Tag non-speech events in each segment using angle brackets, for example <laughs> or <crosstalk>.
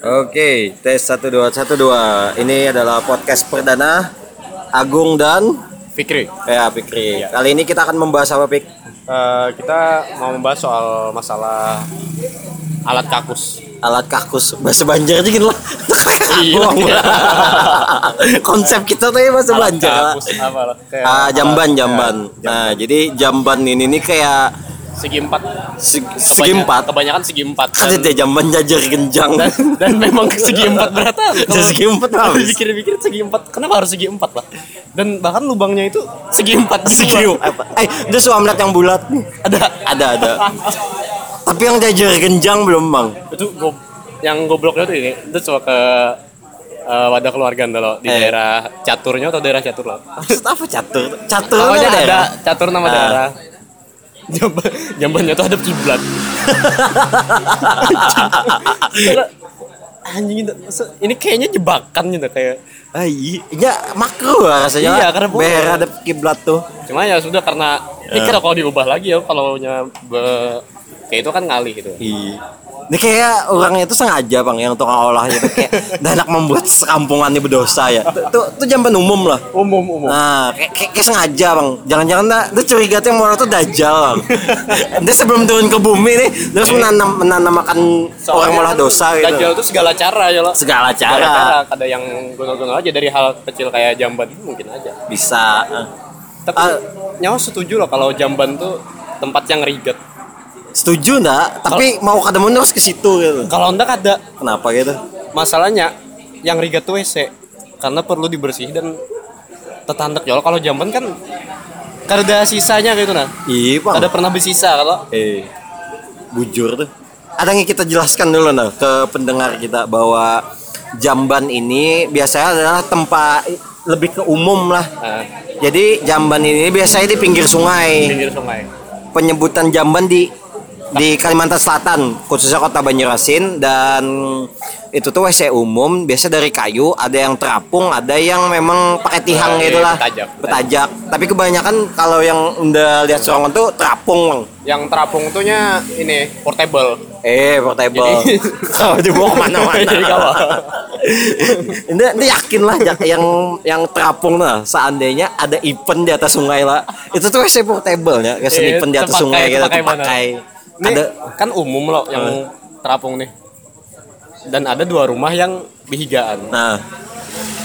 Oke, tes 1 2 1 2. Ini adalah podcast perdana Agung dan Fikri. ya Fikri. Kali ini kita akan membahas apa, Pik? Eh, kita mau membahas soal masalah alat kakus. Alat kakus bahasa Banjar aja gitu lah. <laughs> Iya. <laughs> Konsep kita tuh ya bahasa Alat Banjar. kakus apa? Kayak Ah, jamban, jamban. ya, Nah, jadi jamban ini nih kayak segi empat. se- Kebanyak- segi empat. Kebanyakan segi empat. Kan Dan, itu jamban jajar genjang. dan, dan memang <laughs> segi empat beratan. Kalau Segi empat kalau. Dipikir-pikir segi empat. Kenapa harus segi empat lah? Dan bahkan lubangnya itu segi empat. Segi apa? Eh, itu suamlet yang bulat. Ada. Ada, ada. Tapi yang jajar genjang belum, Bang. itu go, yang gobloknya tuh ini itu coba ke eh, wadah keluarga lo di Eh. daerah caturnya atau daerah catur lo Maksud apa catur? Catur Pokoknya ada. catur nama Ah. daerah Jamban, jambannya tuh ada kiblat anjing itu ini kayaknya jebakan gitu kayak Ah, iya, ya, makro lah rasanya. Iya, karena. Beher ada kiblat tuh. cuma ya sudah karena ini kira kalau diubah lagi ya kalau nya be- kayak itu kan ngalih gitu Iya. Ini kayak orangnya itu sengaja bang yang tukang olahnya tuh kayak <laughs> dah anak membuat sekampungan ini berdosa ya. Tuh, tuh jamban umum lah. umum umum Nah, kayak, kayak, kayak sengaja bang. Jangan-jangan dah, dia curiga tuh yang mau tuh dajal bang. <laughs> dia sebelum turun ke bumi nih, terus menanam menanamakan orang molah dosa gitu. Dajjal tuh segala cara ya lo Segala Segala cara ada yang gunung-gunung aja dari hal kecil kayak jamban itu mungkin aja bisa. tapi Ah. nyawa setuju loh kalau jamban tuh tempat yang riget Setuju nggak? Tapi mau ketemu terus ke situ gitu. kalau enggak ada Kenapa gitu? masalahnya yang riget tuh WC karena perlu dibersih dan tetandak ya kalau jamban kan kada sisanya gitu nah Iya bang. ada pernah bersisa kalau Eh, bujur tuh. Ada yang kita jelaskan dulu nah ke pendengar kita bahwa jamban ini biasanya adalah tempat lebih ke umum lah. nah, Jadi jamban ini biasanya di pinggir sungai. pinggir sungai Penyebutan jamban di di Kalimantan Selatan, khususnya kota Banjarmasin dan itu tuh WC umum biasa dari kayu, ada yang terapung, ada yang memang pakai tihang iya, gitulah. bertajak. Bertajak. Tapi kebanyakan kalau yang udah lihat sorongan tuh terapung, Bang. yang terapung tuhnya ini portable Eh, portable. <laughs> Kalau dibawa ke mana-mana. Jadi kawal. <laughs> ini, ini yakin lah yang yang terapung lah. Seandainya ada event di atas sungai lah, itu tuh WC portable ya, kayak Iya, event di atas sungai gitu, terpakai mana? pakai. Ini Ada kan umum loh yang terapung nih. Dan ada dua rumah yang bihigaan. nah,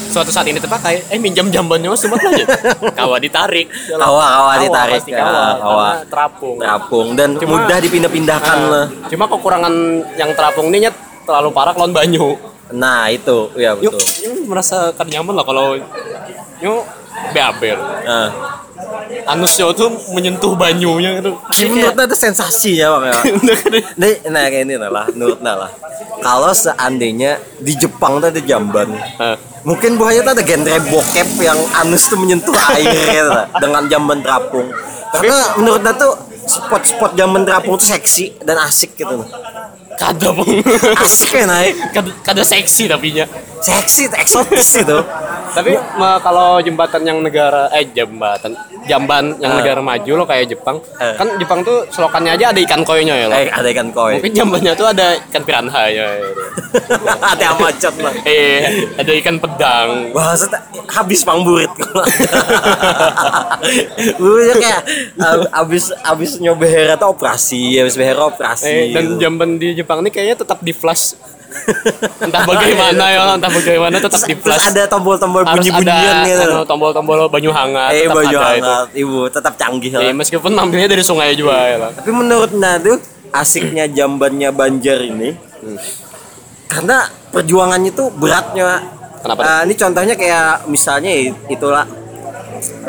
Suatu saat ini terpakai, eh minjam jambannya sempat aja. <laughs> Kawa ditarik. Kawa, kawa ditarik. pasti kawa, kawa. karena terapung. terapung dan Cuma- mudah dipindah-pindahkan Nah, lah. Cuma kekurangan yang terapung ini nyet terlalu parah lawan banyu. Nah, itu ya Yuk, betul. yuk merasa kan nyaman lah kalau yuk BAB. Nah, Anusnya tuh menyentuh banyunya gitu. ini menurut ada sensasinya bang ya. <laughs> Nih, nah kayak ini lah, menurut lah. Kalau seandainya di Jepang tuh ada jamban, Nah, Mungkin buahnya tuh ada genre bokep yang anus tuh menyentuh air gitu, dengan jamban terapung. Karena menurut dia tuh spot-spot jamban terapung tuh seksi dan asik gitu. kada pun. Asik ya naik. kada, kada seksi tapi nya. Seksi, eksotis itu. Tapi ma- kalau jembatan yang negara eh jembatan jamban yang Ah. negara maju lo kayak Jepang, Eh. kan Jepang tuh selokannya aja ada ikan koinya ya lo. Eh, ada ikan koi. Mungkin jambannya tuh ada ikan piranha ya. <laughs> ada amacot lah. eh, ada ikan pedang. Wah, set, habis pangburit <laughs> Gue kayak ab- abis abis nyoba hera tuh operasi, abis behera operasi. Eh, dan jamban di Jepang ini kayaknya tetap di flash. <laughs> entah bagaimana ya, entah bagaimana tetap di Terus flash. ada tombol-tombol bunyi-bunyian gitu. anu, tombol-tombol banyu hangat. Eh, tetap baju ada itu. hangat, ibu tetap canggih lah. Eh, meskipun ambilnya dari sungai juga ya lah. Tapi menurut Nadu asiknya jambannya Banjar ini karena perjuangannya tuh beratnya. Kenapa? Ah, ini contohnya kayak misalnya itulah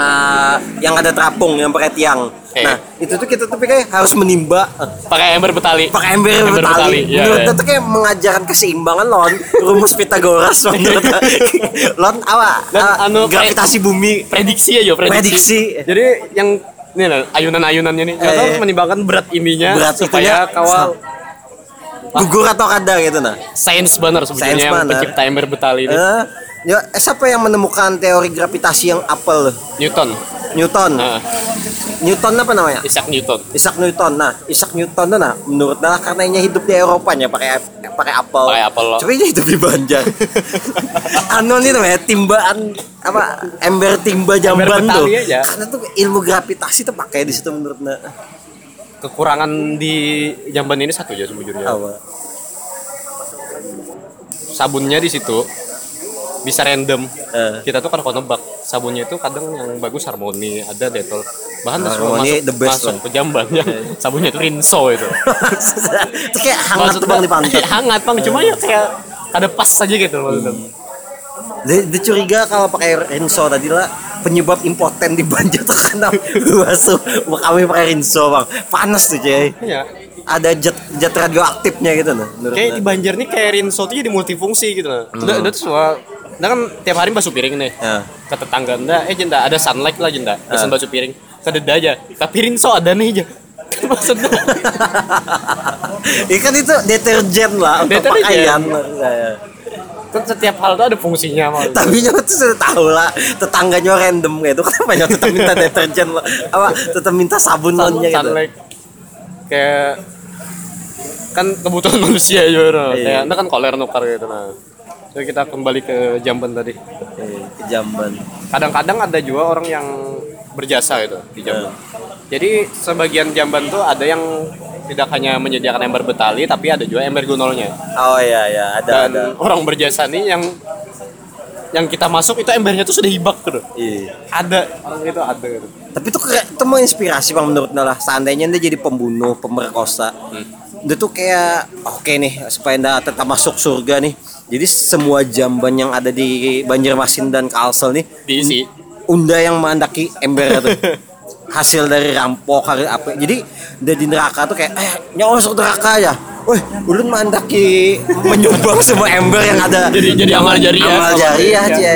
ah, yang ada terapung yang pakai tiang. Eh. Nah, itu tuh kita tuh kayak harus menimba eh, Pakai ember betali. pakai ember, Ember betali. betali, iya, menurut dia tuh kayak mengajarkan keseimbangan lon rumus Pitagoras <laughs> menurut lon apa? Dan Ah, anu, gravitasi bumi. prediksi aja prediksi. Prediksi. Jadi yang ini lah ayunan-ayunannya nih. Kita Eh. harus menimbangkan berat ininya Berat supaya itunya kawal Gugur atau kada gitu nah. sains benar sebetulnya yang pencipta ember betali ini. Eh, Ya, eh, siapa yang menemukan teori gravitasi yang apel? Newton Newton. Nah, Newton apa namanya? Isaac Newton Isaac Newton. Nah, Isaac Newton tuh nah, menurut Nala karena dia hidup di Eropa ya pakai pakai apel. Pakai apel loh. Coba dia hidup di Banjar. <laughs> anu nih namanya timbaan apa ember timba jamban tuh. Betawi aja. Karena tuh ilmu gravitasi tuh pakai di situ menurut Nala. kekurangan di jamban ini satu aja sejujurnya Apa? sabunnya di situ bisa random. Eh. kita tuh kan kalau nebak sabunnya itu kadang yang bagus harmoni ada detol bahkan semua Harmoni masuk, the best masuk lah. ke jambannya <laughs> sabunnya itu rinso itu. <laughs> Itu kayak hangat tuh bang di pantat. Iya, <laughs> hangat bang cuma ya kayak ada pas saja gitu maksudnya. Dia, dia curiga kalau pakai rinso tadi lah penyebab impoten di Banjar tuh karena basuh kami pakai rinso bang. Panas tuh cuy. Iya. ada jet jet radioaktifnya gitu nah menurut kayak di Banjar nih kayak rinso tuh jadi multifungsi gitu nah udah udah tuh semua Nah kan tiap hari basuh piring nih Ya. ke tetangga nda eh jenda ada sunlight lah jenda pesen Ah. basuh piring kededa aja tapi rinso ada nih aja <laughs> maksudnya Ya kan itu deterjen lah untuk Deterjen. pakaian. Ya. kan setiap hal tuh ada fungsinya maksudnya. Tapi nyawa tuh sudah tahu lah tetangganya random gitu. Kenapa nyawa tetap minta <laughs> deterjen lo? Apa tetap minta sabun nonnya gitu? sunlight kayak kan kebutuhan <laughs> manusia juga Iya. kayak nah kan koler nukar gitu nah jadi kita kembali ke jamban tadi Eh, ke jamban. kadang-kadang ada juga orang yang berjasa gitu di jamban Iya. jadi sebagian jamban tuh ada yang tidak hanya menyediakan ember betali tapi ada juga ember gunolnya Oh iya ya ada dan ada. orang berjasa nih yang yang kita masuk itu embernya tuh sudah hibak gitu Iya. ada orang itu ada gitu Tapi itu keren, itu menginspirasi bang menurut Nala. Seandainya dia jadi pembunuh, pemerkosa, dia tuh kayak oke nih supaya tetap masuk surga nih. Jadi semua jamban yang ada di Banjarmasin dan Kalsel nih diisi. Unda yang mendaki ember tuh <laughs> hasil dari rampok hari apa. Jadi udah di neraka tuh kayak eh nyawa masuk neraka aja Wih, ulun mendaki menyumbang semua ember yang ada Jadi- jadi amal jariah. amal jariah Iya.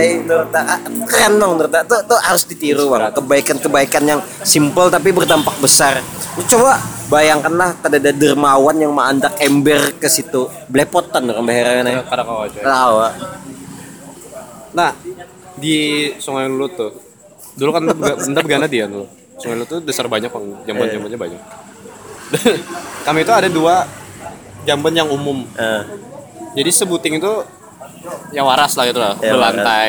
Tak- keren dong menurut tuh, tuh harus ditiru bang kebaikan-kebaikan yang simple tapi berdampak besar Lu coba bayangkanlah ada ada dermawan yang mengandak ember ke situ belepotan dong beherannya tahu ah. Nah, di Sungai Lulut tuh. Dulu kan bentar begana dia tuh. Sungai Lulut tuh dasar banyak bang, jamban-jambannya banyak. <laughs> Kami itu ada dua jamban yang umum. Eh, Jadi sebuting itu yang waras lah gitu lah, Ya, belantai.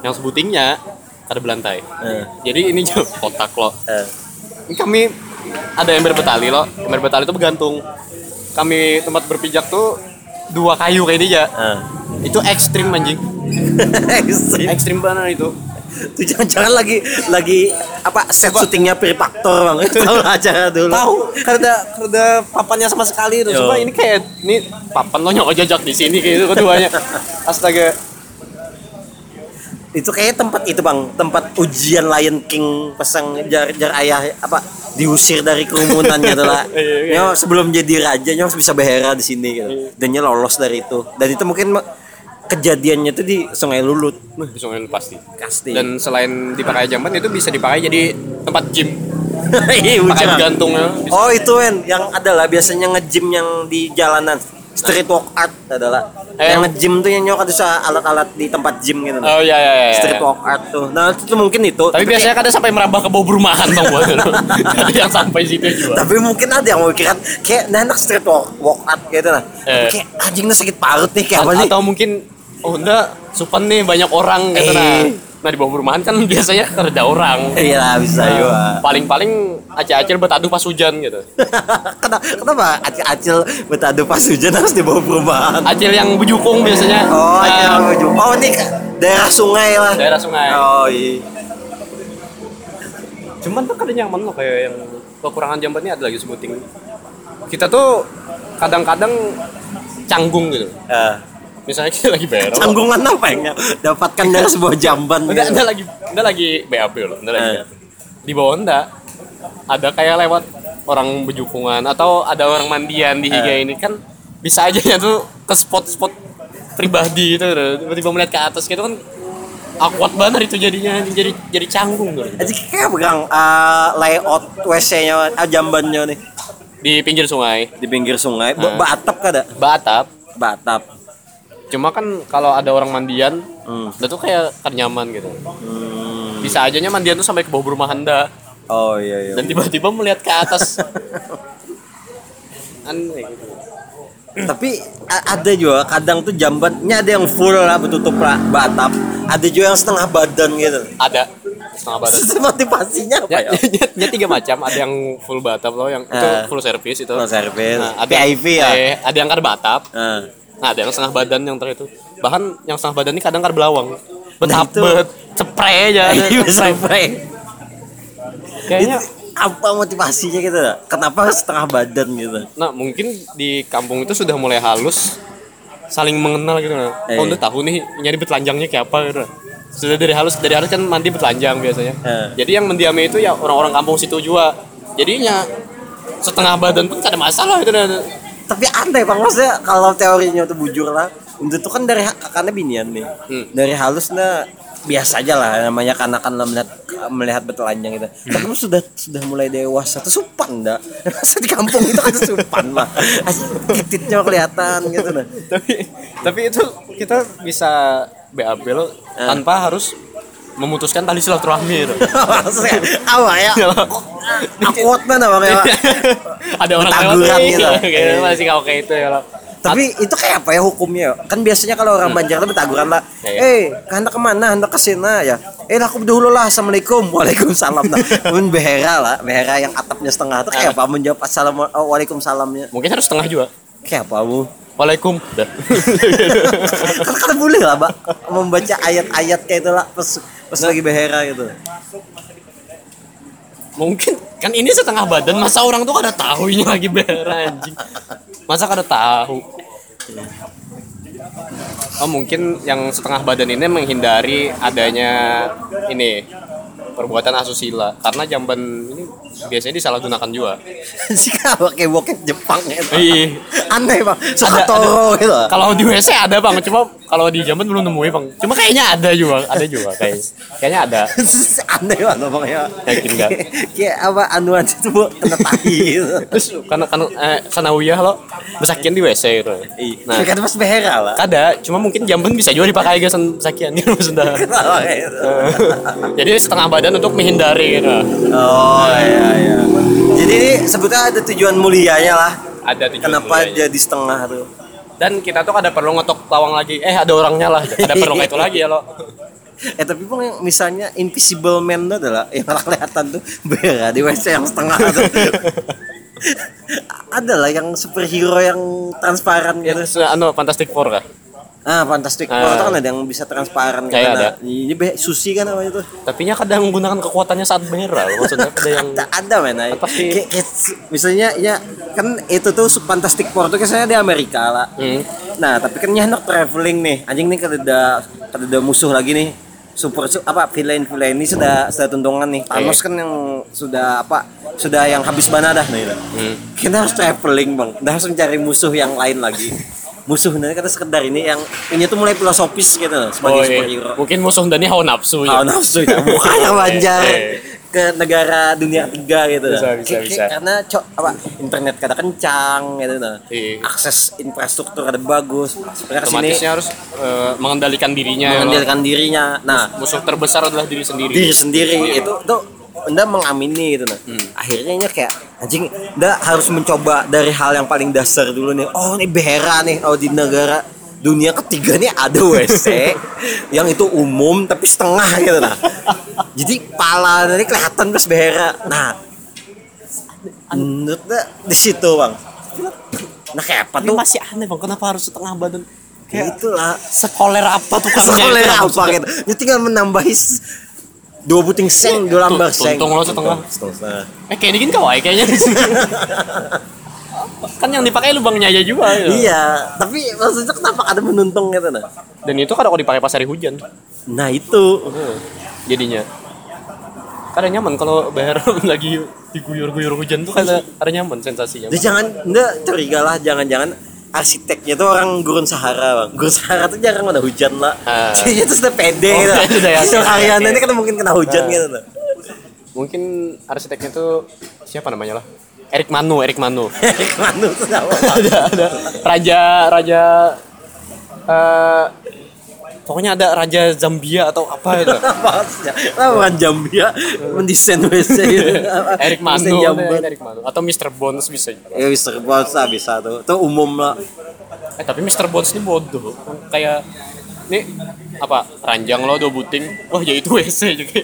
Yang sebutingnya ada belantai. eh, Jadi ini <laughs> kotak loh. eh. Ini kami ada ember betali loh. Ember betali itu bergantung. Kami tempat berpijak tuh dua kayu kayak ini ya. Eh. Itu ekstrim anjing. <laughs> Ekstrim. Ekstrim banget itu. Tuh jangan-jangan lagi lagi apa set syutingnya Prefaktor bang. Tahu. <laughs> acara dulu. Tahu karena karena papannya sama sekali itu Yo. cuma ini kayak ini papan lo nyokok jajak di sini kayak itu keduanya. Astaga. Itu kayak tempat itu bang. Tempat ujian Lion King pasang jar jar ayah apa diusir dari kerumunannya tuh lah. <laughs> Iya, iya. Nyawa sebelum jadi raja nyawa bisa behera di sini gitu. Dan dia lolos dari itu. Dan itu mungkin kejadiannya tuh di Sungai Lulut. Di sungai lu pasti. Pasti. Dan selain dipakai jamban itu bisa dipakai jadi tempat gym. <laughs> Iya, pakai gantungnya. Oh itu kan yang adalah biasanya nge-gym yang di jalanan. Street walk art adalah. Eh, yang nge-gym tuh yang nyawa ada alat-alat di tempat gym gitu. Oh iya iya iya street walk art tuh. Nah itu tuh mungkin itu. Tapi biasanya kadang sampai merambah ke bawah perumahan buat <laughs> ada yang sampai situ juga. Tapi mungkin ada yang mikiran kayak nah, anak street walk, walk art gitu nah Eh. kayak anjingnya sakit parut nih. Kayak apa A- nih atau mungkin oh enggak. Supan nih banyak orang gitu nah Eh. nah di bawah perumahan kan <laughs> biasanya ada orang. Iya lah bisa Nah, juga. paling-paling acil-acil bertaduh pas hujan gitu. <laughs> Kenapa kenapa? Acil-acil betadu pas hujan harus di bawah perumahan. Acil yang bujukung biasanya. Oh Nah, iya oh ini daerah sungai lah. Daerah sungai. Oh iya. Cuman tuh kadang nyaman loh kayak yang kekurangan jambannya ada lagi sebuting kita tuh kadang-kadang canggung gitu. Eh, misalnya kita lagi bayar canggungan apa yang dapatkan dari <laughs> sebuah jamban udah gitu. lagi udah lagi BAB loh udah lagi Eh. Di bawah enggak ada kayak lewat orang bejukungan atau ada orang mandian di higa Eh. ini kan bisa aja ya tuh ke spot-spot pribadi gitu tiba-tiba melihat ke atas gitu kan awkward banget itu jadinya jadi jadi canggung gitu. Jadi kayak pegang eh, layout WC-nya, ah, jambannya nih di pinggir sungai di pinggir sungai. Ba Batap kada? batap Batap. Cuma kan kalau ada orang mandian, Hmm. itu kayak kan nyaman gitu. Hmm. Bisa aja nya mandian tuh sampai ke bawah rumah anda Oh iya iya. dan tiba-tiba melihat ke atas. <laughs> Aneh gitu. Tapi ada juga kadang tuh jambannya ada yang full lah bertutup lah batap. Ada juga yang setengah badan gitu. Ada setengah badan. <laughs> Motivasinya apa Ya, ya? <laughs> ya, ya tiga macam, ada yang full batap loh, yang itu Eh. full service itu. Full service. Nah, ada PIV ya? eh, ada yang kar batap, Nah, nah ada yang setengah badan yang ter itu. Bahkan yang setengah badan ini kadang kar belawang. Betap itu- bet, spray aja, Iya, spray. sampai. Kayaknya Itu apa motivasinya gitu? Kenapa setengah badan gitu? Nah mungkin di kampung itu sudah mulai halus saling mengenal gitu nah. Eh. Oh udah tahu nih nyari betelanjangnya kayak apa gitu. Sudah dari halus dari halus kan mandi betelanjang biasanya. Eh. Jadi yang mendiami itu ya orang-orang kampung situ juga. Jadinya setengah badan pun ada masalah gitu nah. Tapi aneh bang maksudnya kalau teorinya tuh bujur lah. Untuk itu kan dari kakaknya binian nih. Hmm. Dari halus nah biasa aja lah namanya kanakan lah melihat melihat betelanjang gitu. Hmm. Tapi kan sudah sudah mulai dewasa tuh supan dah. Masa di kampung itu kan supan lah. Asli, Titiknya kelihatan gitu nah. tapi tapi itu kita bisa BAB lo Eh. tanpa harus memutuskan tali silaturahmi. Maksudnya <laughs> apa ya? Akuat mana bang ya? <laughs> ada orang Taguran lewat gitu. <laughs> kayak masih kau kayak itu ya. Tapi itu kayak apa ya hukumnya? Kan biasanya kalau orang Banjar itu bertaguran lah. Iya. Eh, hendak ke mana? Hendak ke sana ya. Eh, aku dulu lah. Assalamualaikum. Waalaikumsalam. Nah, mun behera lah. Behera yang atapnya setengah itu kayak apa? Menjawab assalamualaikum. Oh, waalaikumsalamnya. Mungkin harus setengah juga. Kayak apa bu? Waalaikum. Kan kan boleh lah, Mbak. Membaca ayat-ayat kayak itu lah pas lagi behera gitu. Mungkin kan ini setengah badan masa orang tuh kada tahu ini lagi berak anjing. Masa kada tahu. Oh mungkin yang setengah badan ini menghindari adanya ini perbuatan asusila karena jamban ini biasanya disalahgunakan juga. <laughs> si kalau kayak bokep Jepang gitu. Iya. Aneh, Bang. Ada- Suka toro gitu. Kalau di WC ada bang, cuma kalau di jamban belum nemuin bang. Cuma kayaknya ada juga, ada juga kayak kayaknya ada. <laughs> Aneh banget Bang ya. Yakin nggak? <laughs> Kayak apa anuan itu bu kena tahi gitu. Terus karena kan eh, sanawiyah lo besakian di WC gitu. Nah, kan pas behera lah. Ada, cuma mungkin jamban bisa juga dipakai guys sakian gitu maksudnya. Gitu? Jadi setengah badan untuk menghindari gitu. Oh iya iya. Jadi ini sebetulnya ada tujuan mulianya lah. Ada tujuan Kenapa mulianya. jadi setengah tuh? Dan kita tuh ada perlu ngetok lawang lagi. Eh ada orangnya lah. Ada perlu <laughs> itu lagi ya lo. Eh tapi bang yang misalnya Invisible Man itu adalah yang kelihatan tuh bera di WC yang setengah tuh. <laughs> ada lah yang superhero yang transparan gitu. Itu anu Fantastic Four kah? Ah, Fantastic Four Ah. kan ada yang bisa transparan Kayak kan. ada. Ini be, Susi kan namanya tuh. Tapi nya kadang menggunakan kekuatannya saat merah. Maksudnya <laughs> ada yang ada ada men? Kayak- kayak su- misalnya ya kan itu tuh Fantastic Four tuh kesannya di Amerika lah Hmm. nah tapi kan hendak traveling nih anjing nih kada ada kada ada musuh lagi nih super su- apa villain villain ini sudah sudah tuntungan nih Thanos kan yang sudah apa sudah yang habis mana dah nih Hmm. kita harus traveling bang kita harus mencari musuh yang lain lagi <laughs> musuh nanti kata sekedar ini yang ini tuh mulai filosofis gitu loh, Oh, sebagai iya. superhero Mungkin musuh Dani hawa nafsu ya. Hawa nafsu ya mukanya <laughs> banjar Eh. ke negara dunia ketiga gitu Bisa, bisa, kayak karena cok apa internet kada kencang gitu nah. Iya. akses infrastruktur kada bagus sebenarnya sini harus eh, mengendalikan dirinya. ya, mengendalikan dirinya nah Musuh terbesar adalah diri sendiri. diri sendiri itu tuh anda mengamini gitu nah Hmm. akhirnya nya kayak anjing anda harus mencoba dari hal yang paling dasar dulu nih. Oh ini behera nih oh di negara dunia ketiga nih ada WC <laughs> yang itu umum tapi setengah gitu nah. Jadi pala dari kelihatan pas behera nah menurut anda di situ bang. Nah kayak apa tuh masih aneh bang, kenapa harus setengah badan? kayak itulah. Sekoler apa sekolah itu apa gitu. dia tinggal menambahi dua buting seng dua lambar seng tuntung lo setengah. Setengah. Eh kayak ini kan kawaii kayaknya. <laughs> kan yang dipakai lubangnya aja juga. ya. Iya, tapi maksudnya kenapa ada menuntung gitu nah? Dan itu kadang kalau dipakai pas hari hujan. Nah itu, Jadinya. Kadang nyaman kalau bayar <laughs> lagi diguyur-guyur hujan tuh kadang ada nyaman sensasinya. jangan, enggak curiga lah, jangan-jangan arsiteknya tuh orang gurun Sahara bang. Gurun Sahara tuh jarang ada hujan lah. Ah. <laughs> Jadi itu sudah pede Oh, gitu. <laughs> sudah karyanya ini kan mungkin kena hujan Ah. gitu. Nah. Mungkin arsiteknya tuh siapa namanya lah? Erik Manu, Erik Manu. <laughs> Manu tuh ada ada raja raja Eh, pokoknya ada raja Zambia atau apa itu orang Jambia mendesain WC gitu? Eric Manu atau Mr. Bones bisa juga. Ya Mr. Bones lah bisa tuh. Itu umum lah. eh tapi Mr. Bones ini bodoh kayak nih apa ranjang lo do buting wah ya itu WC juga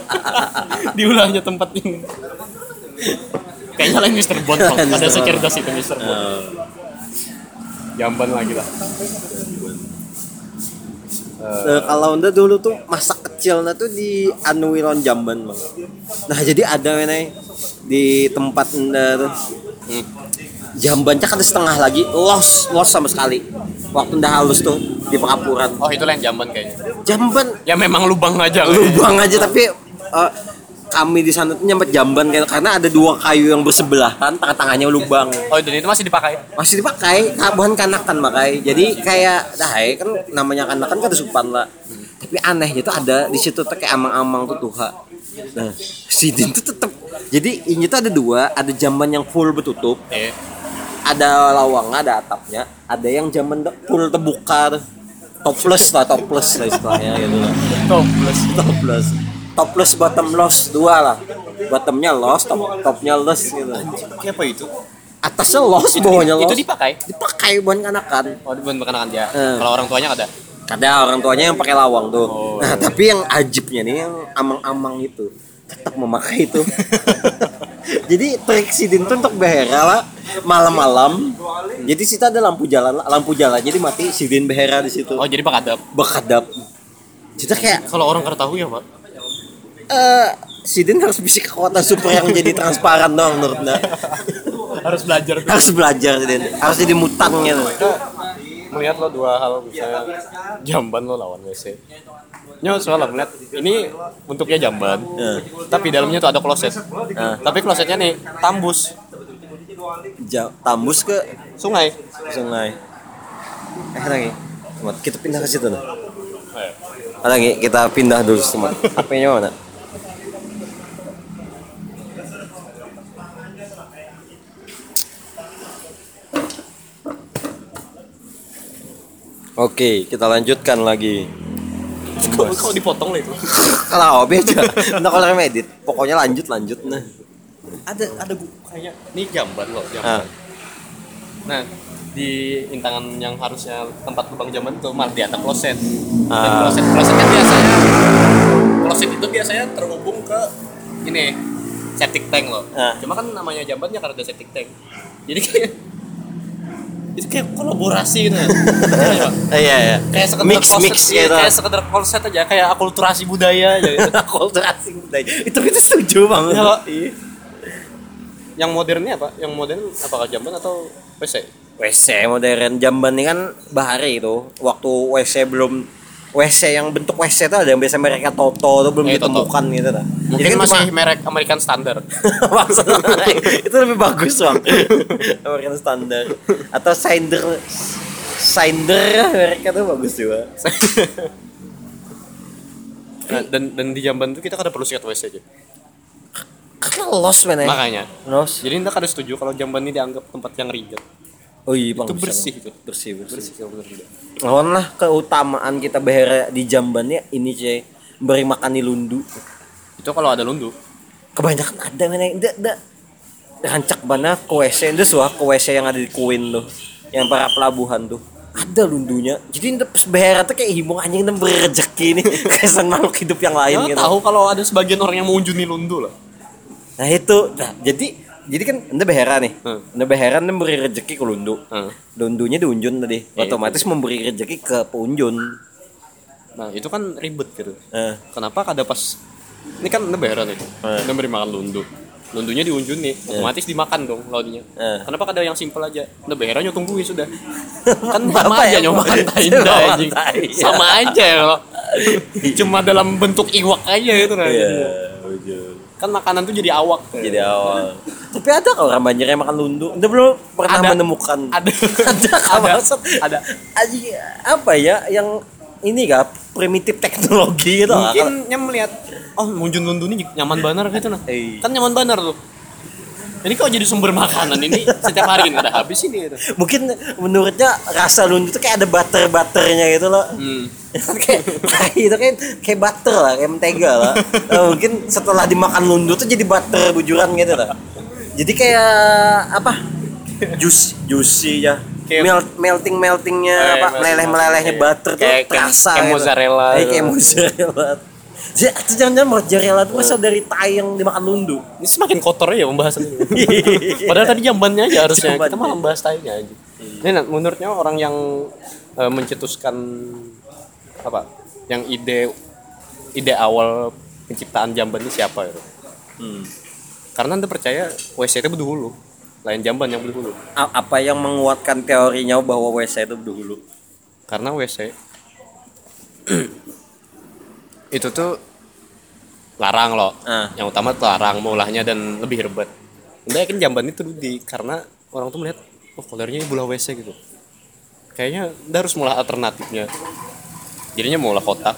<laughs> diulangnya tempat ini kayaknya lain Mr. Bones ada secerdas itu Mr. Bones Eh, jamban lagi lah Eh, kalau anda dulu tuh masa kecilnya tuh di Anuilon Jamban bang. Nah jadi ada nih di tempat anda tuh hmm. jambannya kan setengah lagi los los sama sekali. Waktu udah halus tuh di pengapuran. oh itu lain jamban kayaknya Jamban ya memang lubang aja kayaknya. lubang aja tapi eh, kami di sana tuh nyampe jamban kan karena ada dua kayu yang bersebelahan tengah-tengahnya lubang. Oh dan itu masih dipakai? Masih dipakai ah, bukan kanakan makai. Jadi kayak dah eh, kan namanya kanakan kan supan lah tapi anehnya tuh ada di situ tuh kayak amang-amang tuh tuha. Nah sidin tuh tetep. Jadi ini tuh ada dua ada jamban yang full betutup eh ada lawangnya ada atapnya ada yang jamban full terbuka topless lah topless lah istilahnya gitu lah. Topless. <laughs> Topless topless bottom loss dua lah. Bottomnya loss top topnya less gitu. Apa itu? Atasnya loss bawahnya loss. itu dipakai? Dipakai buat kanakan oh di bukan kan dia. Eh. kalau orang tuanya ada ada orang tuanya yang pakai lawang tuh. Oh. nah tapi yang ajibnya nih yang amang-amang itu tetap memakai itu. <laughs> Jadi trik sidin tuh untuk behera lah malam-malam. Jadi situ ada lampu jalan lampu jalan. Jadi mati sidin behera di situ. Oh jadi pakadap bekadap kita kayak kalau orang kada tahu ya pak eh sidin harus bisa kekuatan super yang jadi transparan dong menurutnya harus belajar. Tuh harus belajar sidin harus jadi mutan gitu. Melihat lo dua hal misalnya jamban lo lawan WC Nyo soalnya melihat ini bentuknya jamban Eh. tapi dalamnya tuh ada kloset. Eh. tapi klosetnya nih tambus Ja- tambus ke sungai. Sungai. Eh lagi? Kita pindah ke situ nih Eh. lagi? Kita pindah dulu teman HP-nya mana Oke, kita lanjutkan lagi. kok, kok dipotong <laughs> lah itu Kalau beda, nah kalau yang edit, pokoknya lanjut lanjut nah. ada ada gua kayak ini jamban loh Ah, jamban nah di intangan yang harusnya tempat lubang jamban tuh malah di atas kloset Ah. kloset kloset kan biasanya kloset itu biasanya terhubung ke ini septic tank loh Ah. cuma kan namanya jambannya karena ada septic tank jadi kayak itu kayak kolaborasi gitu <laughs> ya. Iya, iya iya. kayak sekedar mix kloset, mix iya, gitu. kayak sekedar kloset aja kayak akulturasi budaya aja gitu. <laughs> Akulturasi budaya. Itu kita setuju banget. Ya, Pak. yang modernnya apa yang modern apakah jamban atau WC WC modern jamban ini kan bahari itu waktu WC belum WC yang bentuk WC itu ada yang biasa mereka Toto itu belum Eh, Toto. ditemukan gitu lah. mungkin kan masih cuma- merek American Standard <laughs> maksudnya itu lebih bagus bang. <laughs> American standar atau Sinder Sinder mereka tuh bagus juga. Nah, dan dan di jamban tuh kita kada perlu sikat WC aja Karena lost men ya. makanya Lost. jadi kita kada setuju kalau jamban ini dianggap tempat yang reject Oh iya bang. itu bisa, bersih. Bang. itu Bersih bersih. bersih kalau tidak Lawan lah keutamaan kita behera di jambannya ini cuy. Beri makan di lundu. itu kalau ada lundu. Kebanyakan ada mana enggak enggak. Rancak mana ke WC itu suah ke WC yang ada di Queen tuh. Yang para pelabuhan tuh. Ada lundunya. Jadi itu pas behera tuh kayak himung anjing dan berrezeki nih <laughs> kesan makhluk hidup yang lain ya, gitu. tahu kalau ada sebagian orang yang mengunjungi lundu lah nah itu. Nah jadi jadi kan anda behera nih. Hmm. anda behera anda memberi rezeki ke lundu. Hmm. lundunya diunjun tadi. Iya, otomatis memberi rezeki ke pengunjun nah itu kan ribet gitu. Nah, kenapa kada pas ini kan nebera nih. Eh. kita beri makan lundu. Lundunya diunjun nih. Otomatis dimakan dong lautnya Eh. kenapa kada yang simpel aja? Nebera nyo tungguin sudah. <laughs> Kan sama aja ya? nyo makan Sama tainda anjing. sama aja ya <laughs> cuma dalam bentuk iwak aja itu nah iya jadinya. Kan makanan tuh jadi awak. Jadi awal tapi ada kok. Orang yang makan lundu. Anda belum pernah Ada. menemukan. Ada. <laughs> Ada ada. ada. Aji, apa ya yang ini gak primitif teknologi gitu. Mungkin yang melihat oh munjun lundu nih nyaman banar gitu nah. Eh. kan nyaman banar tuh ini kok jadi sumber makanan ini setiap hari nggak ada habis ini gitu. Mungkin menurutnya rasa lundu itu kayak ada butter butternya gitu loh. Hmm. <laughs> kayak itu kan kayak butter lah, kayak mentega lah. <laughs> Eh, mungkin setelah dimakan lundu tuh jadi butter bujuran gitu lah. Jadi kayak apa? Juice, juicy ya. Kayak- Melt, melting meltingnya Eh, apa meleleh melelehnya iya. butter tuh Kayak- kayak- terasa kayak gitu. mozzarella gitu. kayak mozzarella itu jangan-jangan mozzarella itu masa dari tai yang dimakan lundu Ini semakin kotor ya pembahasan ini. <laughs> Padahal tadi jambannya aja harusnya. Kita Jambannya. malah bahas tainya aja. Ini nah, menurutnya orang yang eh, mencetuskan apa? Yang ide ide awal penciptaan jamban ini siapa ya? Hmm. Karena anda percaya WC itu berdahulu, lain jamban yang berdahulu. A- apa yang menguatkan teorinya bahwa WC itu dulu Karena WC <clears throat> itu tuh larang loh. Ah. Yang utama tuh larang maulahnya dan lebih ribet. Anda yakin jamban itu di karena orang tuh melihat oh kolernya bola WC gitu. Kayaknya Anda harus mulai alternatifnya. Jadinya mulai kotak.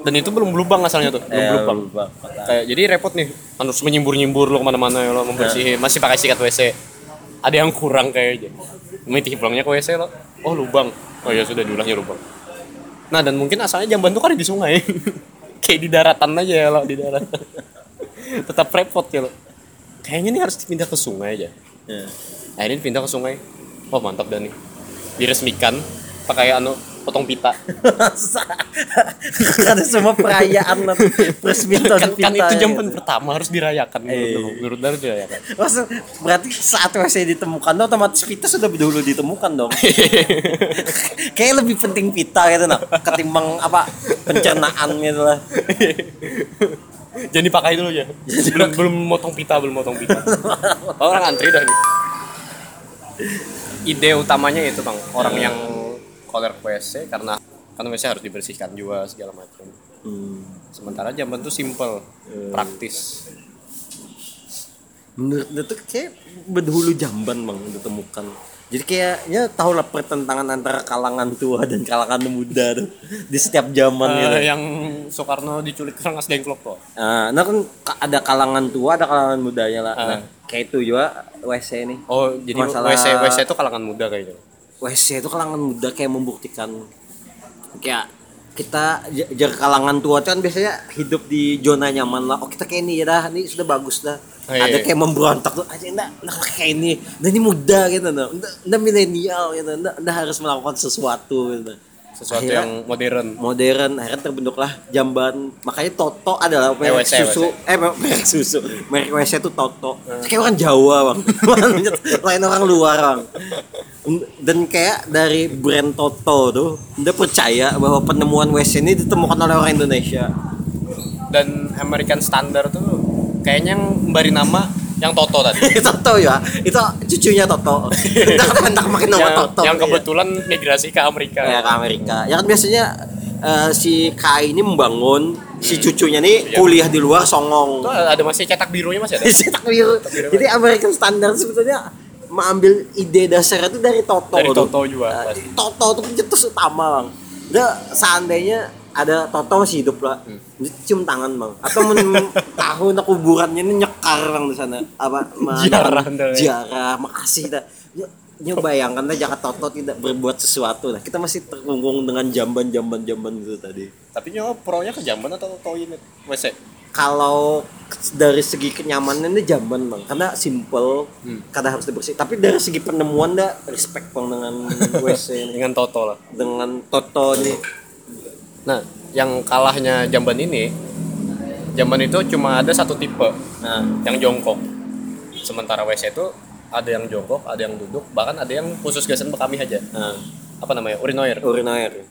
Dan itu belum berlubang asalnya tuh, belum Eh, berlubang. Kayak jadi repot nih, harus menyimbur-nyimbur lo ke mana-mana ya lo membersihin, masih pakai sikat WC. Ada yang kurang kayaknya. Miti pulangnya ke WC lo, oh lubang. Oh ya sudah diulangnya lubang. Nah dan mungkin asalnya jamban tuh kan di sungai, <laughs> kayak di daratan aja ya lo di daratan. <laughs> Tetap repot ya lo. Kayaknya ini harus dipindah ke sungai aja. Ya. Akhirnya dipindah ke sungai. Oh mantap dah nih. Diresmikan pakai anu potong pita. <laughs> Karena semua perayaan lah peresmian kan, kan itu jamban gitu. pertama harus dirayakan menurut Eh. lo. menurut Dar dirayakan. Maksud, berarti saat WC ditemukan otomatis pita sudah dulu ditemukan dong. <laughs> Kayak lebih penting pita gitu nah ketimbang apa pencernaan gitu lah. Jangan dipakai dulu ya. belum belum motong pita, belum motong pita. Orang antri dah nih. Ide utamanya itu bang, orang yang koler WC karena kan WC harus dibersihkan juga segala macam. Hmm. Sementara jamban tuh simple, praktis. Menurut dia tuh kayak berdahulu jamban bang ditemukan. Jadi kayaknya tahu lah pertentangan antara kalangan tua dan kalangan muda tuh di setiap zaman gitu. Eh, yang Soekarno diculik Rengas Dengklok tuh. Nah, nah kan ka- ada kalangan tua, ada kalangan mudanya lah. Nah, Ah. kayak itu juga WC nih. Oh, jadi Masalah- WC WC itu kalangan muda kayaknya. WC itu kalangan muda kayak membuktikan kayak kita j- jar kalangan tua kan biasanya hidup di zona nyaman lah. Oh kita kayak ini ya dah, ini sudah bagus dah. Oh, iya, ada iya. kayak memberontak tuh aja enggak, enggak kayak ini. Nah ini muda gitu. Enggak, enggak milenial gitu. Enggak, enggak harus melakukan sesuatu gitu. Sesuatu Akhirnya- yang modern. modern akhirnya terbentuklah jamban makanya Toto adalah merek WC, susu eh merek susu merek WC itu Toto kayak orang Jawa bang <laughs> lain orang luar bang dan kayak dari brand Toto tuh udah percaya bahwa penemuan WC ini ditemukan oleh orang Indonesia Dan American Standard tuh kayaknya yang memberi nama yang Toto tadi. <laughs> Toto ya itu cucunya Toto <laughs> entah entah makin nama yang, Toto yang ya. kebetulan migrasi ke Amerika. ya ke Amerika ya kan biasanya eh, si Kai ini membangun si Hmm. cucunya nih Iya. kuliah di luar songong Itu ada masih cetak birunya masih ada. <laughs> cetak biru. Jadi American Standard sebetulnya mengambil ide dasar itu dari Toto. Dari tuh. Toto juga, Nah, pasti. Toto itu pencetus utama bang. Dia seandainya ada Toto masih hidup lah, Hmm. dia cium tangan bang. Atau men <laughs> tahu nak kuburannya ini nyekar bang di sana. Apa? dah. Ziarah, makasih dah. Ya, ya bayangkan dah jika Toto tidak berbuat sesuatu lah. Kita masih terkungkung dengan jamban-jamban jamban itu tadi. Tapi nyawa pronya ke jamban atau toilet WC? Kalau dari segi kenyamanan ini jamban bang karena simple Hmm. kadang harus dibersih tapi dari segi penemuan dah respect bang dengan <laughs> WC ini Dengan Toto lah. dengan Toto ini Nah, yang kalahnya jamban ini, jamban itu cuma ada satu tipe, nah yang jongkok. Sementara WC itu ada yang jongkok, ada yang duduk, bahkan ada yang khusus gasan bekami aja. nah Apa namanya? Urinoir. urinoir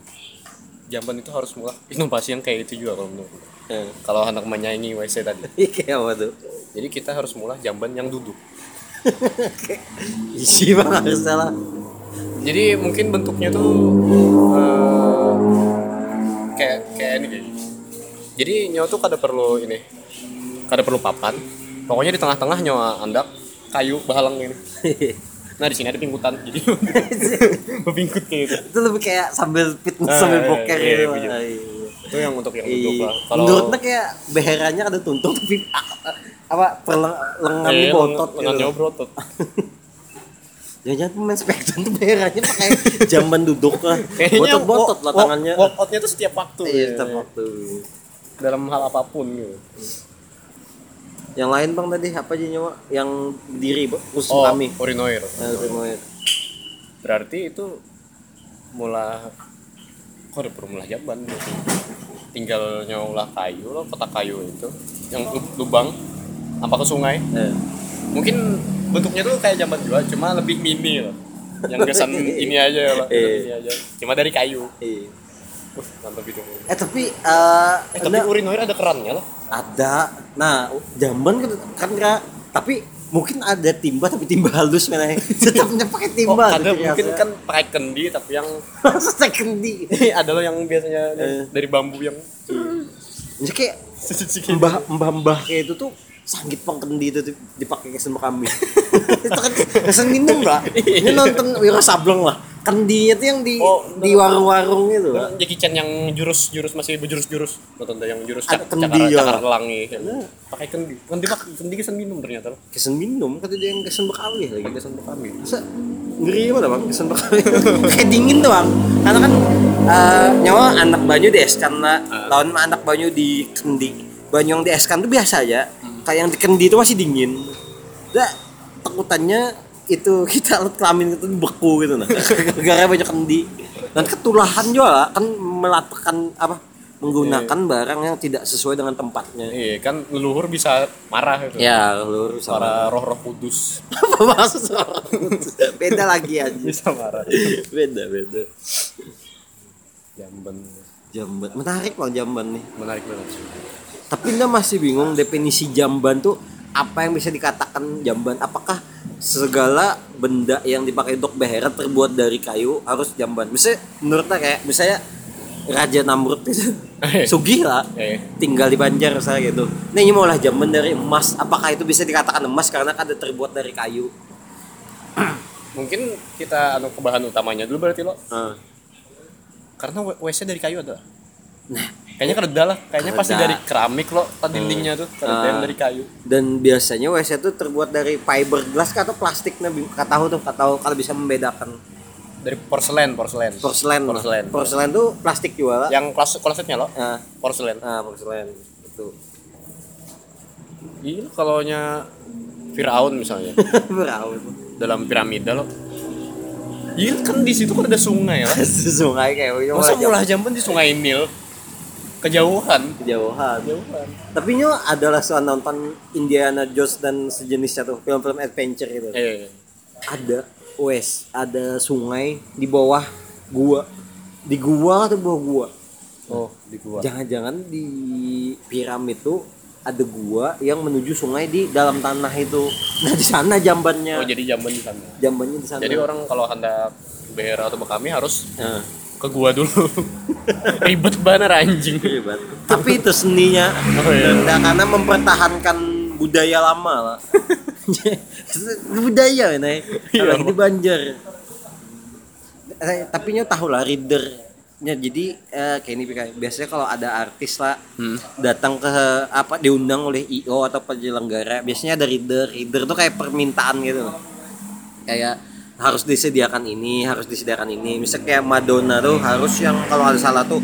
Jamban itu harus mulai inovasi yang kayak itu juga kalau menurut gue. nah. Kalau hendak menyaingi WC tadi. kayak <laughs> apa tuh Jadi kita harus mulai jamban yang duduk. <laughs> isi bang harus salah Jadi mungkin bentuknya tuh eh, kayak kayak ini. Jadi nyawa tuh kada perlu ini, kada perlu papan. Pokoknya di tengah-tengah nyawa andak kayu bahalang ini. <laughs> Nah di sini ada pinggutan, jadi <laughs> berpingkut kayak gitu. itu lebih kayak sambil fitness Ah, sambil iya, boker iya, gitu iya, Ah, iya. itu yang untuk yang Iya. lah kalau Menurutnya kayak beherannya ada tuntung <laughs> tapi apa perleng lengannya eh, botot gitu. lengannya berotot <laughs> Jangan-jangan pemain Spectrum tuh beherannya pakai jamban duduk lah. Botot-botot lah tangannya. walkoutnya tuh setiap waktu Iya, ya. setiap waktu. dalam hal apa pun gitu Yang lain bang tadi apa aja nyawa? Yang diri bang, khusus oh kami. urinoir Nah, remote. berarti itu mulai kok udah mulai jamban gitu. tinggal nyaulah kayu loh kotak kayu itu yang lu- lubang apa ke sungai Eh. mungkin bentuknya tuh kayak jamban juga cuma lebih mini loh yang kesan <laughs> ini aja loh Iya. ini aja cuma dari kayu Iya. Uh, mantap itu Eh tapi eh eh, tapi ada- urinoir ada kerannya loh ada. Nah, jamban kan kan tapi mungkin ada timba tapi timba halus mana Tetapnya pakai oh, timba. ada gitu, mungkin kan pakai kendi tapi yang <laughs> second di. ada loh yang biasanya Eh. dari bambu yang Jadi kayak mbah mbah mbah kayak itu tuh sanggit pang kendi itu dipakai kesan kami <laughs> itu kan kesan minum lah <laughs> ini nonton Wira Sableng lah kendinya tuh yang di Oh, di warung-warung itu. Jackie Chan yang jurus-jurus masih berjurus-jurus. Nonton yang jurus cak- kendi cakar, ya. cakar pelangi. Pakai kendi kendi pak kendi kesan minum ternyata loh. Kesan minum? Kata dia yang kesan bekali lagi. Kesan kami Masa ngeri mana bang? Kesan bekali. <laughs> Kayak dingin tuh bang. Karena kan eh, nyawa anak banyu di eskan lah lawan anak banyu di kendi banyu yang di eskan tuh biasa aja. Kayak yang di kendi itu masih dingin. Dah, takutannya itu kita alat <laughs> kelamin itu beku gitu nah. Gara banyak kendi. Dan ketulahan juga kan melakukan apa menggunakan barang yang tidak sesuai dengan tempatnya. Iya kan leluhur bisa marah itu ya lu sama para roh-roh kudus. <laughs> Apa maksud beda lagi aja. Bisa marah. Beda beda. Jamban. Jamban. Menarik bang jamban nih. Menarik banget sih. Tapi anda masih bingung definisi jamban tuh apa yang bisa dikatakan jamban? Apakah segala benda yang dipakai untuk beheran terbuat dari kayu harus jamban. Misalnya menurutnya kayak misalnya Raja Namrud gitu. Sugih lah. Eh. tinggal di Banjar saya gitu. Nih ini maulah jamban dari emas. Apakah itu bisa dikatakan emas karena kan ada terbuat dari kayu? <clears throat> Mungkin kita anu ke bahan utamanya dulu berarti lo. Ah. karena WC dari kayu ada. Nah kayaknya kereda lah. Kayaknya pasti dari keramik lo tadi dindingnya tuh. Kereda yang Ah. dari kayu. Dan biasanya WC itu terbuat dari fiberglass atau plastik nah nggak tahu tuh nggak tahu kalau bisa membedakan. Dari porselen porselen. Porselen. Porselen. porselen tuh plastik juga lah yang kelas klosetnya lo? Ah. Porselen. Ah porselen. Itu iya kalau nya Firaun misalnya. <laughs> Berapa dalam piramida lo. Iya kan di situ kan ada sungai lah <laughs> sungai kayak gitu. Masa mulai jamban di sungai Nil kejauhan. Kejauhan. Kejauhan. Tapi nyo adalah soal nonton Indiana Jones dan sejenisnya tuh film-film adventure gitu? Eh ada. Wes ada sungai di bawah gua. Di gua atau bawah gua? Oh di gua. Jangan-jangan di piramid tuh ada gua yang menuju sungai di dalam tanah itu. Nah di sana jambannya. Oh jadi jamban di sana. Jambannya di sana. Jadi orang kalau hendak behera atau bekami harus Nah, ke gua dulu <laughs> ribet banget anjing ribet. tapi itu seninya Oh, iya. Nah, karena mempertahankan budaya lama lah <laughs> budaya nih Iya. kalau di Banjar Eh, tapi nyo tahu lah readernya jadi eh, kayak ini biasanya kalau ada artis lah Hmm. datang ke apa diundang oleh IO atau penyelenggara biasanya ada reader reader tuh kayak permintaan gitu loh. kayak harus disediakan ini harus disediakan ini. Misalnya kayak Madonna tuh harus yang kalau ada salah tuh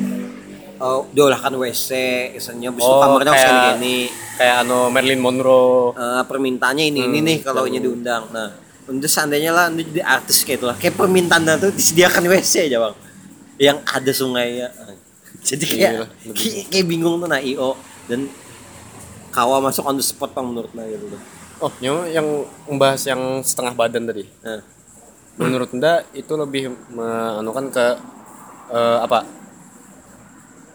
eh, diolahkan WC misalnya bisa Oh, kamarnya harus kayak- kayak gini. kayak anu Marilyn Monroe. Eh, permintaannya ini ini Hmm, nih kalau ini diundang. Nah untuk seandainya lah untuk jadi artis kayak itu lah kayak permintaan tuh disediakan WC aja bang. Yang ada sungainya jadi kayak Iya, lebih- kayak, kayak bingung tuh nah IO dan kawa masuk on the spot bang menurut nah gitu. Oh nyo yang membahas yang setengah badan tadi? Nah, menurut anda itu lebih meanukan ke eh, apa?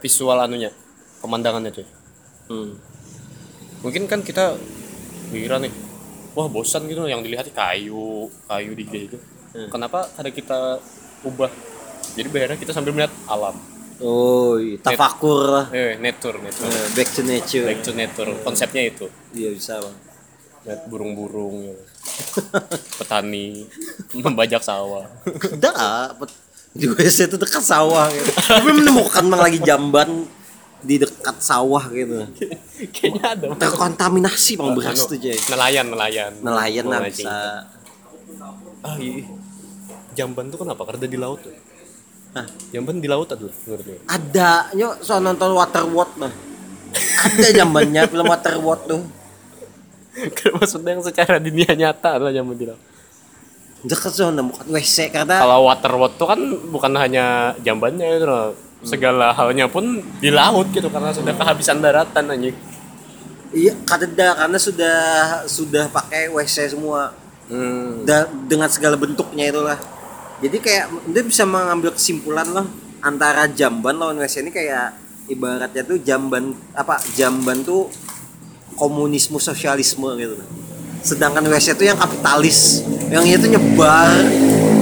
Visual anunya pemandangannya cuy. Hmm. mungkin kan kita kira nih. Wah bosan gitu yang dilihat kayu kayu di gitu Hmm. kenapa ada kita ubah? Jadi bayarnya kita sambil melihat alam. Oh iya. tafakur lah. Eh nature nature. Eh, back to nature. Back to nature. Konsepnya itu. Iya bisa bang lihat burung-burung gitu. <laughs> petani membajak sawah pet- di WC itu dekat sawah gitu. tapi menemukan bang lagi jamban di dekat sawah gitu Kayaknya ada. terkontaminasi bang beras tuh Jay Nelayan, nelayan. nelayan lah Mancing. bisa Ah, iya. Jamban tuh kenapa? Karena di laut tuh. Hah? Jamban di laut ada menurut gue. ada nyo so nonton Waterworld mah ada zamannya film Waterworld tuh <laughs> Maksudnya yang secara dunia nyata adalah di laut. dekat zona bukan WC karena Kalau waterworld tuh kan bukan hanya jambannya itu loh. Segala halnya pun di laut gitu karena sudah kehabisan daratan anjing. iya kadeda karena sudah sudah pakai WC semua Hmm. Da- dengan segala bentuknya itulah jadi kayak dia bisa mengambil kesimpulan loh antara jamban lawan WC ini kayak ibaratnya tuh jamban apa jamban tuh komunisme sosialisme gitu sedangkan WC itu yang kapitalis yang itu nyebar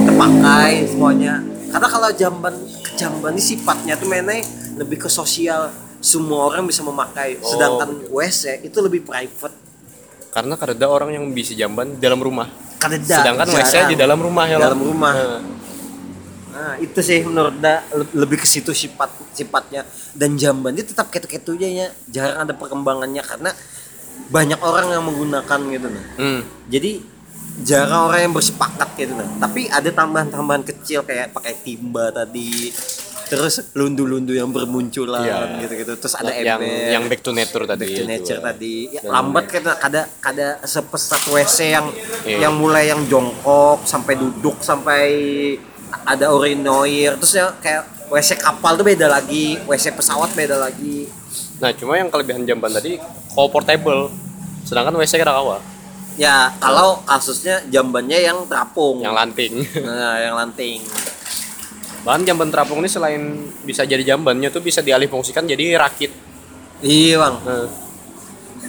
terpakai semuanya karena kalau jamban jamban ini sifatnya tuh mainnya lebih ke sosial semua orang bisa memakai Oh, sedangkan WC itu lebih private Karena ada orang yang bisa jamban di dalam rumah. Kadeda, Sedangkan WC jarang. di dalam rumah ya. Dalam Lam. rumah. Nah, Nah, itu sih menurut Da le- lebih ke situ sifat sifatnya dan jamban itu tetap ketu-ketunya ya. Jarang ada perkembangannya karena banyak orang yang menggunakan gitu nah. Hmm. Jadi jarang orang yang bersepakat gitu nah. Tapi ada tambahan-tambahan kecil kayak pakai timba tadi. Terus lundu-lundu yang bermunculan Iya. gitu-gitu. Terus ada yang ember. yang back to nature tadi. Back to itu. nature tadi ya, lambat kan kada kada sepesat WC yang Iya. yang mulai yang jongkok sampai duduk sampai ada urinoir terus ya kayak WC kapal tuh beda lagi WC pesawat beda lagi Nah, cuma yang kelebihan jamban tadi kau portable. Sedangkan WC kira kawa ya kalau kasusnya jambannya yang terapung yang lanting. <laughs> nah yang lanting Bahkan jamban terapung ini selain bisa jadi jambannya tuh bisa dialih fungsikan jadi rakit. iya bang Nah,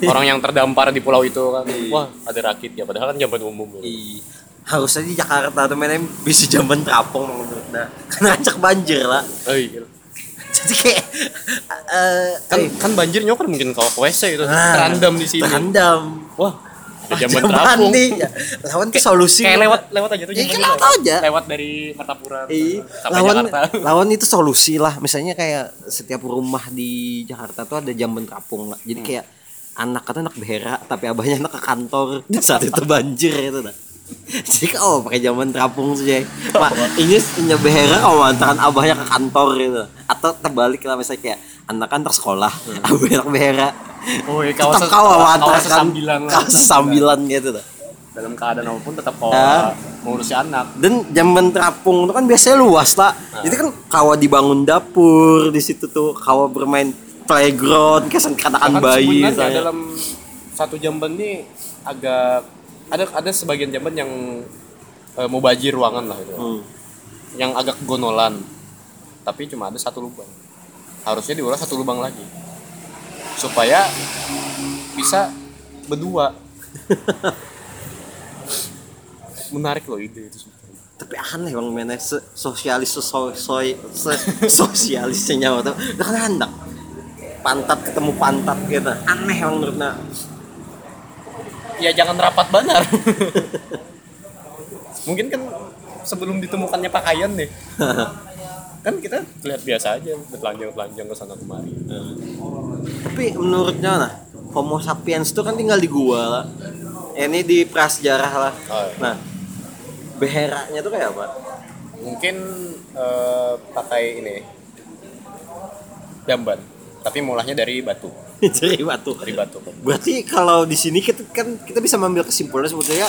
orang yang terdampar di pulau itu kan, Iya. wah ada rakit ya. Padahal kan jamban umum. ya. Iya. harusnya di Jakarta tuh mainnya bisa jamban terapung menurut karena acak banjir lah Oh, iya. Jadi kayak eh Kan eh, kan banjir kan mungkin kalau ke WC itu Nah, terendam di sini. terendam Wah, ada jamban terapung. nih ya. lawan tuh solusi Kayak lewat lewat aja tuh Ya, kan lewat. aja. Lewat dari Martapura Iya. sampai lawan Jakarta. <laughs> lawan itu solusi lah misalnya kayak setiap rumah di Jakarta tuh ada jamban terapung lah jadi kayak anak kata anak behera tapi abahnya anak ke kantor <laughs> saat itu banjir itu dah <laughs> jadi kau pakai jamban terapung saja mak ini punya behera kau antaran abahnya ke kantor gitu. Atau terbalik lah misalnya kayak anak kan ke sekolah abahnya anak behera Oh, iya, tetap kawasan- kau antaran sambilan lah. kawasan sambilan gitu dah Dalam keadaan apa pun tetap kau Ah. mengurusi anak. dan jamban terapung itu kan biasanya luas lah jadi kan kawa dibangun dapur di situ tuh kawa bermain playground kayak katakan bayi dalam satu jamban ini agak ada ada sebagian jamban yang eh, mau bajir ruangan lah itu. Hmm. Yang agak gonolan. Tapi cuma ada satu lubang. Harusnya diulas satu lubang lagi. Supaya bisa berdua. <laughs> Menarik loh ide itu. tapi aneh bang mana se sosialis so, so, so- se- sosialisnya nyawa tuh udah kan pantat ketemu pantat gitu aneh bang menurutnya Ya jangan rapat banar. <laughs> Mungkin kan sebelum ditemukannya pakaian nih. <laughs> kan kita lihat biasa aja telanjang-telanjang ke sana kemari. tapi menurutnya nah Homo sapiens tuh kan tinggal di gua lah ini di prasejarah lah Oh, iya. nah beheranya tuh kayak apa Mungkin eh, pakai ini jamban, tapi mulahnya dari batu, dari batu dari batu. Berarti kalau di sini kita kan kita bisa mengambil kesimpulan sebetulnya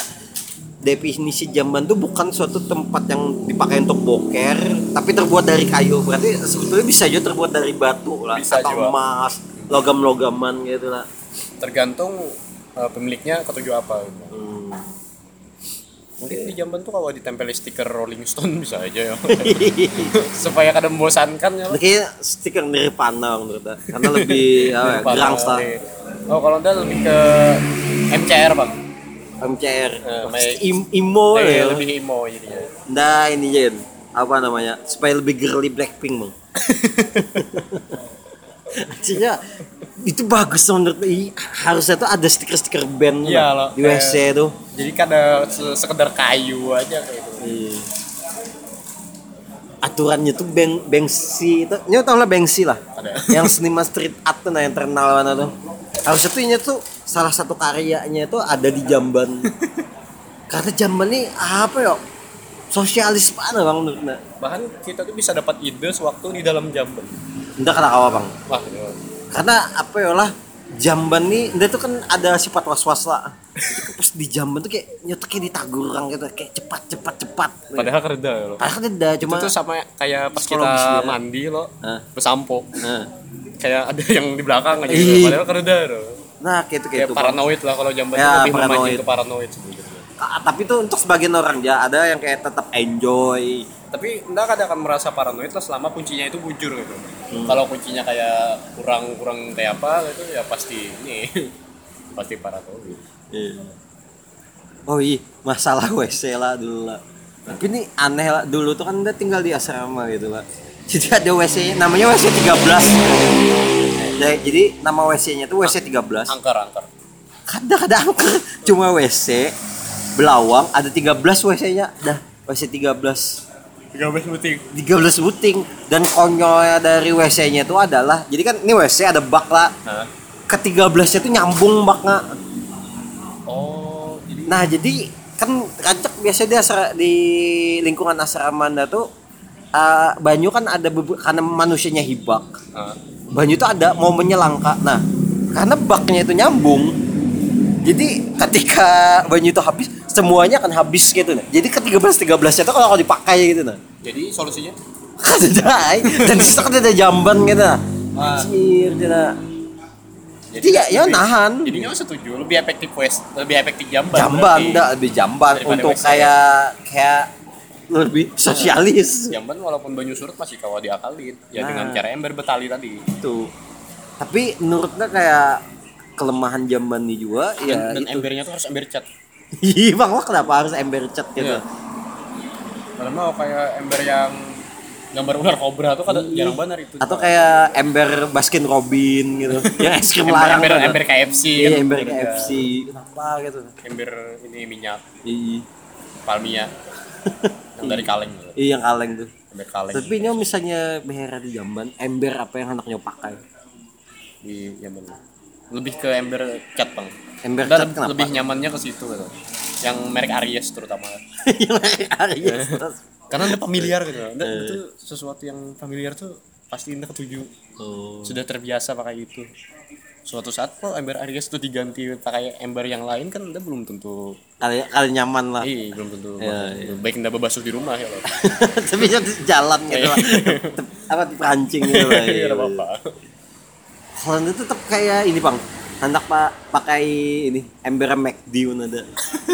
definisi jamban itu bukan suatu tempat yang dipakai untuk boker, tapi terbuat dari kayu. Berarti sebetulnya bisa juga terbuat dari batu lah Bisa atau juga. emas, logam-logaman gitu lah. Tergantung eh, pemiliknya ketujuh apa. gitu. Hmm. Mungkin di jamban tuh kalau ditempel stiker Rolling Stone bisa aja ya. <laughs> Supaya kadang membosankan ya. Ini kayak stiker Nirvana menurut karena lebih <laughs> apa ya, lah. Oh kalau udah lebih ke MCR bang. MCR, Eh, may- Im- imo Eh, ya. lebih emo jadinya. Nah ini Jen, apa namanya? Supaya lebih girly Blackpink bang. <laughs> Artinya itu bagus menurut gue. harusnya tuh ada stiker-stiker band Bang, loh. di WC tuh. Jadi kada se- sekedar kayu aja kayak gitu. Iya. aturannya tuh beng bengsi itu nyo tau lah bengsi lah Ada. yang seniman street art tuh nah yang terkenal mana tuh harusnya tuh ini tuh salah satu karyanya itu ada di jamban <laughs> karena jamban ini apa ya sosialis mana bang menurutnya bahkan kita tuh bisa dapat ide sewaktu di dalam jamban entah kena kawa bang wah karena apa ya lah jamban nih dia tuh kan ada sifat was was lah pas di jamban tuh kayak nyetek kayak ditagur orang gitu kayak cepat cepat cepat padahal kereda ya lo padahal ada cuma itu tuh sama kayak pas kita dia. mandi lo bersampo Nah. kayak ada yang di belakang aja gitu. padahal kereda lo nah kayak itu kayak kayak itu Bang. paranoid lah kalau jamban Ya, lebih paranoid. memancing ke paranoid Ah, tapi tuh untuk sebagian orang ya ada yang kayak tetap enjoy tapi enggak kadang akan merasa paranoid lah selama kuncinya itu bujur gitu. Hmm. kalau kuncinya kayak kurang kurang kayak apa gitu ya pasti ini <laughs> pasti paranoid. Oh iya. Masalah WC lah dulu lah. Tapi ini aneh lah. Dulu tuh kan udah tinggal di asrama gitu lah. Jadi ada WC namanya WC 13 Ya, jadi nama WC nya tuh WC 13 angker angker. Kadang-kadang cuma WC belawang ada 13 WC nya dah WC 13 13 buting 13 buting dan konyolnya dari WC nya itu adalah jadi kan ini WC ada bak lah Hah? ke 13 nya tuh nyambung baknya oh jadi nah jadi kan kancak biasa di asra, di lingkungan asrama anda tuh eh, banyu kan ada karena manusianya hibak. Ah, banyu itu ada momennya langka nah karena baknya itu nyambung jadi ketika banyu itu habis semuanya akan habis gitu nah jadi ke 13 13 itu kalau kalau dipakai gitu nah jadi solusinya? <laughs> Ada dan di situ kan ada jamban gitu nah. Anjir, gitu nah. Jadi ya, ya lebih- nahan. Jadi nggak setuju lebih efektif west lebih efektif jamban jamban berarti. enggak lebih jamban. Untuk kayak kayak lebih sosialis. jamban walaupun banyu surut masih kawa diakalin. Ya Nah. dengan cara ember betali tadi. Itu. Tapi menurutnya kayak kelemahan jamban ini juga dan, ya dan itu. embernya tuh harus ember cat Iya bang lo kenapa harus ember cat gitu? Iya. karena mau kayak ember yang gambar ular kobra tuh kan jarang banget itu. Iya. atau kayak ember Baskin Robin gitu. <laughs> Yang es krim ember, larang ember, ember KFC iya kan. ember Ada KFC kenapa gitu? Ember ini minyak. Iya. Palmia. <laughs> Yang dari kaleng gitu. iya yang kaleng tuh. Ember kaleng. Tapi ini misalnya behera di jamban ember apa yang anaknya pakai di Yaman lebih ke ember cat bang. Ember Dan cat kenapa? lebih nyamannya ke situ gitu. Yang merek Aries terutama. <laughs> Yang Aries <laughs> karena ada familiar gitu. Anda, Eh. itu sesuatu yang familiar tuh pasti anda ketuju. Oh. sudah terbiasa pakai itu. Suatu saat kok ember Aries itu diganti pakai ember yang lain kan anda belum tentu kali kali nyaman lah. Iya belum tentu Iya, baik anda bebasuh di rumah ya loh <laughs> tapi jalan gitu lah. Tep- apa di pancing gitu lah. Iya, iya. apa-apa kalau itu tetap kayak ini bang. Hendak pak pakai ini ember McD ada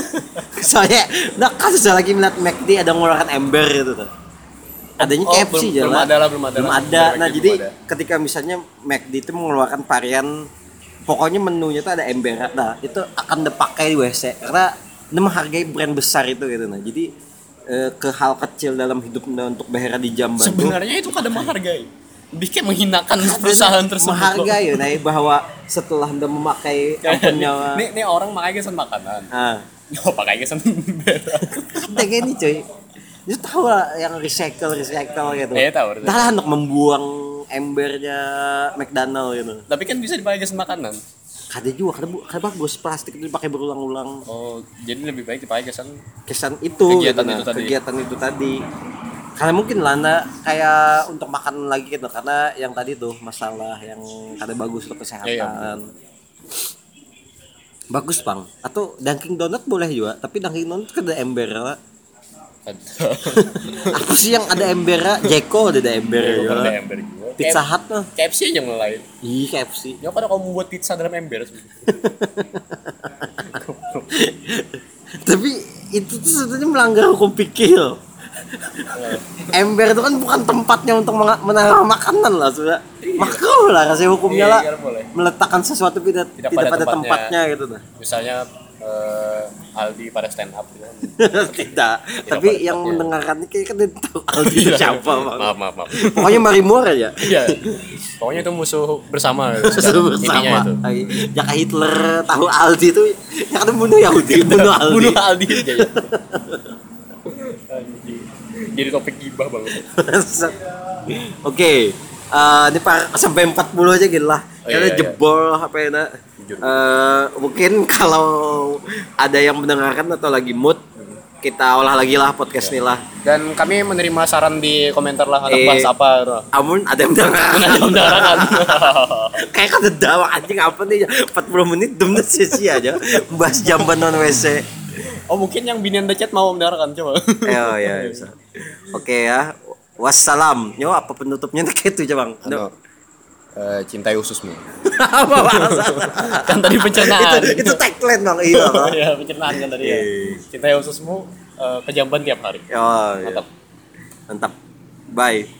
<laughs> soalnya nah kasus lagi melihat McD ada ngeluarkan ember gitu tuh. Adanya Oh, KFC belum- aja belum ada lah, belum ada belum ada. Nah McD jadi ada. ketika misalnya McD itu mengeluarkan varian pokoknya menunya tuh ada ember. Nah itu akan dipakai di WC karena ini menghargai brand besar itu gitu nah. Jadi eh, ke hal kecil dalam hidup untuk behera di jamban sebenarnya itu kadang menghargai kayak menghinakan perusahaan tersebut. menghargai ya nah, bahwa setelah anda memakai <laughs> ampunnya nih, nih orang pakai gesan makanan. Ah <laughs> oh pakai ada kayak <laughs> ini cuy. Itu tahu lah yang recycle recycle gitu. Iya, tahu, tahu. Entah untuk membuang embernya McDonald gitu. Tapi kan bisa dipakai gesan makanan. Ada juga kada, kada bagus plastik itu dipakai berulang-ulang. Oh jadi lebih baik dipakai gesan kesan itu Kegiatan gitu, nah. itu tadi. kegiatan itu tadi karena mungkin lah anda kayak untuk makan lagi gitu karena yang tadi tuh masalah yang kada bagus untuk kesehatan. Iya, bagus bang. Atau Dunkin Donut boleh juga tapi Dunkin Donut kan ada ember lah. <laughs> apa sih yang ada ember Jeko ada ember Iya, ada ember juga. Pizza Hut mah. KFC aja mulai ih KFC ya pada kamu membuat pizza dalam ember <laughs> tapi itu tuh sebetulnya melanggar hukum pikir. loh. <laughs> ember itu kan bukan tempatnya untuk menaruh makanan lah sudah makruh lah kasih hukumnya Iya, lah. iya, boleh. meletakkan sesuatu tidak Tidak tidak, pada pada tempatnya. gitu nah misalnya eh, Aldi pada stand up gitu kan. <laughs> tidak. Tapi pada yang tempatnya. mendengarkan ini kayak kan tahu <laughs> Aldi itu siapa bang? Maaf maaf maaf. Pokoknya Marimor aja iya. Pokoknya itu musuh bersama. Intinya bersama. itu. Jaka Hitler tahu Aldi itu yang bunuh Yahudi bunuh Aldi. bunuh Aldi. ya. Jadi topik gibah banget Oke. eh, ini pak sampai 40 aja gitu lah. Oh, iya, Karena iya. jebol apa ya nak? Jujur. Eh, mungkin <laughs> kalau ada yang mendengarkan atau lagi mood kita olah lagi lah podcast ini lah. dan kami menerima saran di komentar lah untuk Eh. bahas apa gitu. Amun ada yang mendengarkan. Ada undangan. <laughs> Kayak kan dawa anjing apa nih 40 menit demnya sia-sia aja bahas jamban non WC. oh mungkin yang binian chat mau mendengarkan coba Oh ya bisa. <laughs> Oke ya. Wassalam. Yo apa penutupnya kayak itu aja bang. Ano, eh, cintai ususmu <laughs> apa bahasa? <laughs> kan tadi pencernaan itu itu tagline bang iya. Bang. <laughs> ya pencernaan kan tadi ya cintai ususmu eh, ke jamban tiap hari Oh, iya. mantap Mantap. Bye.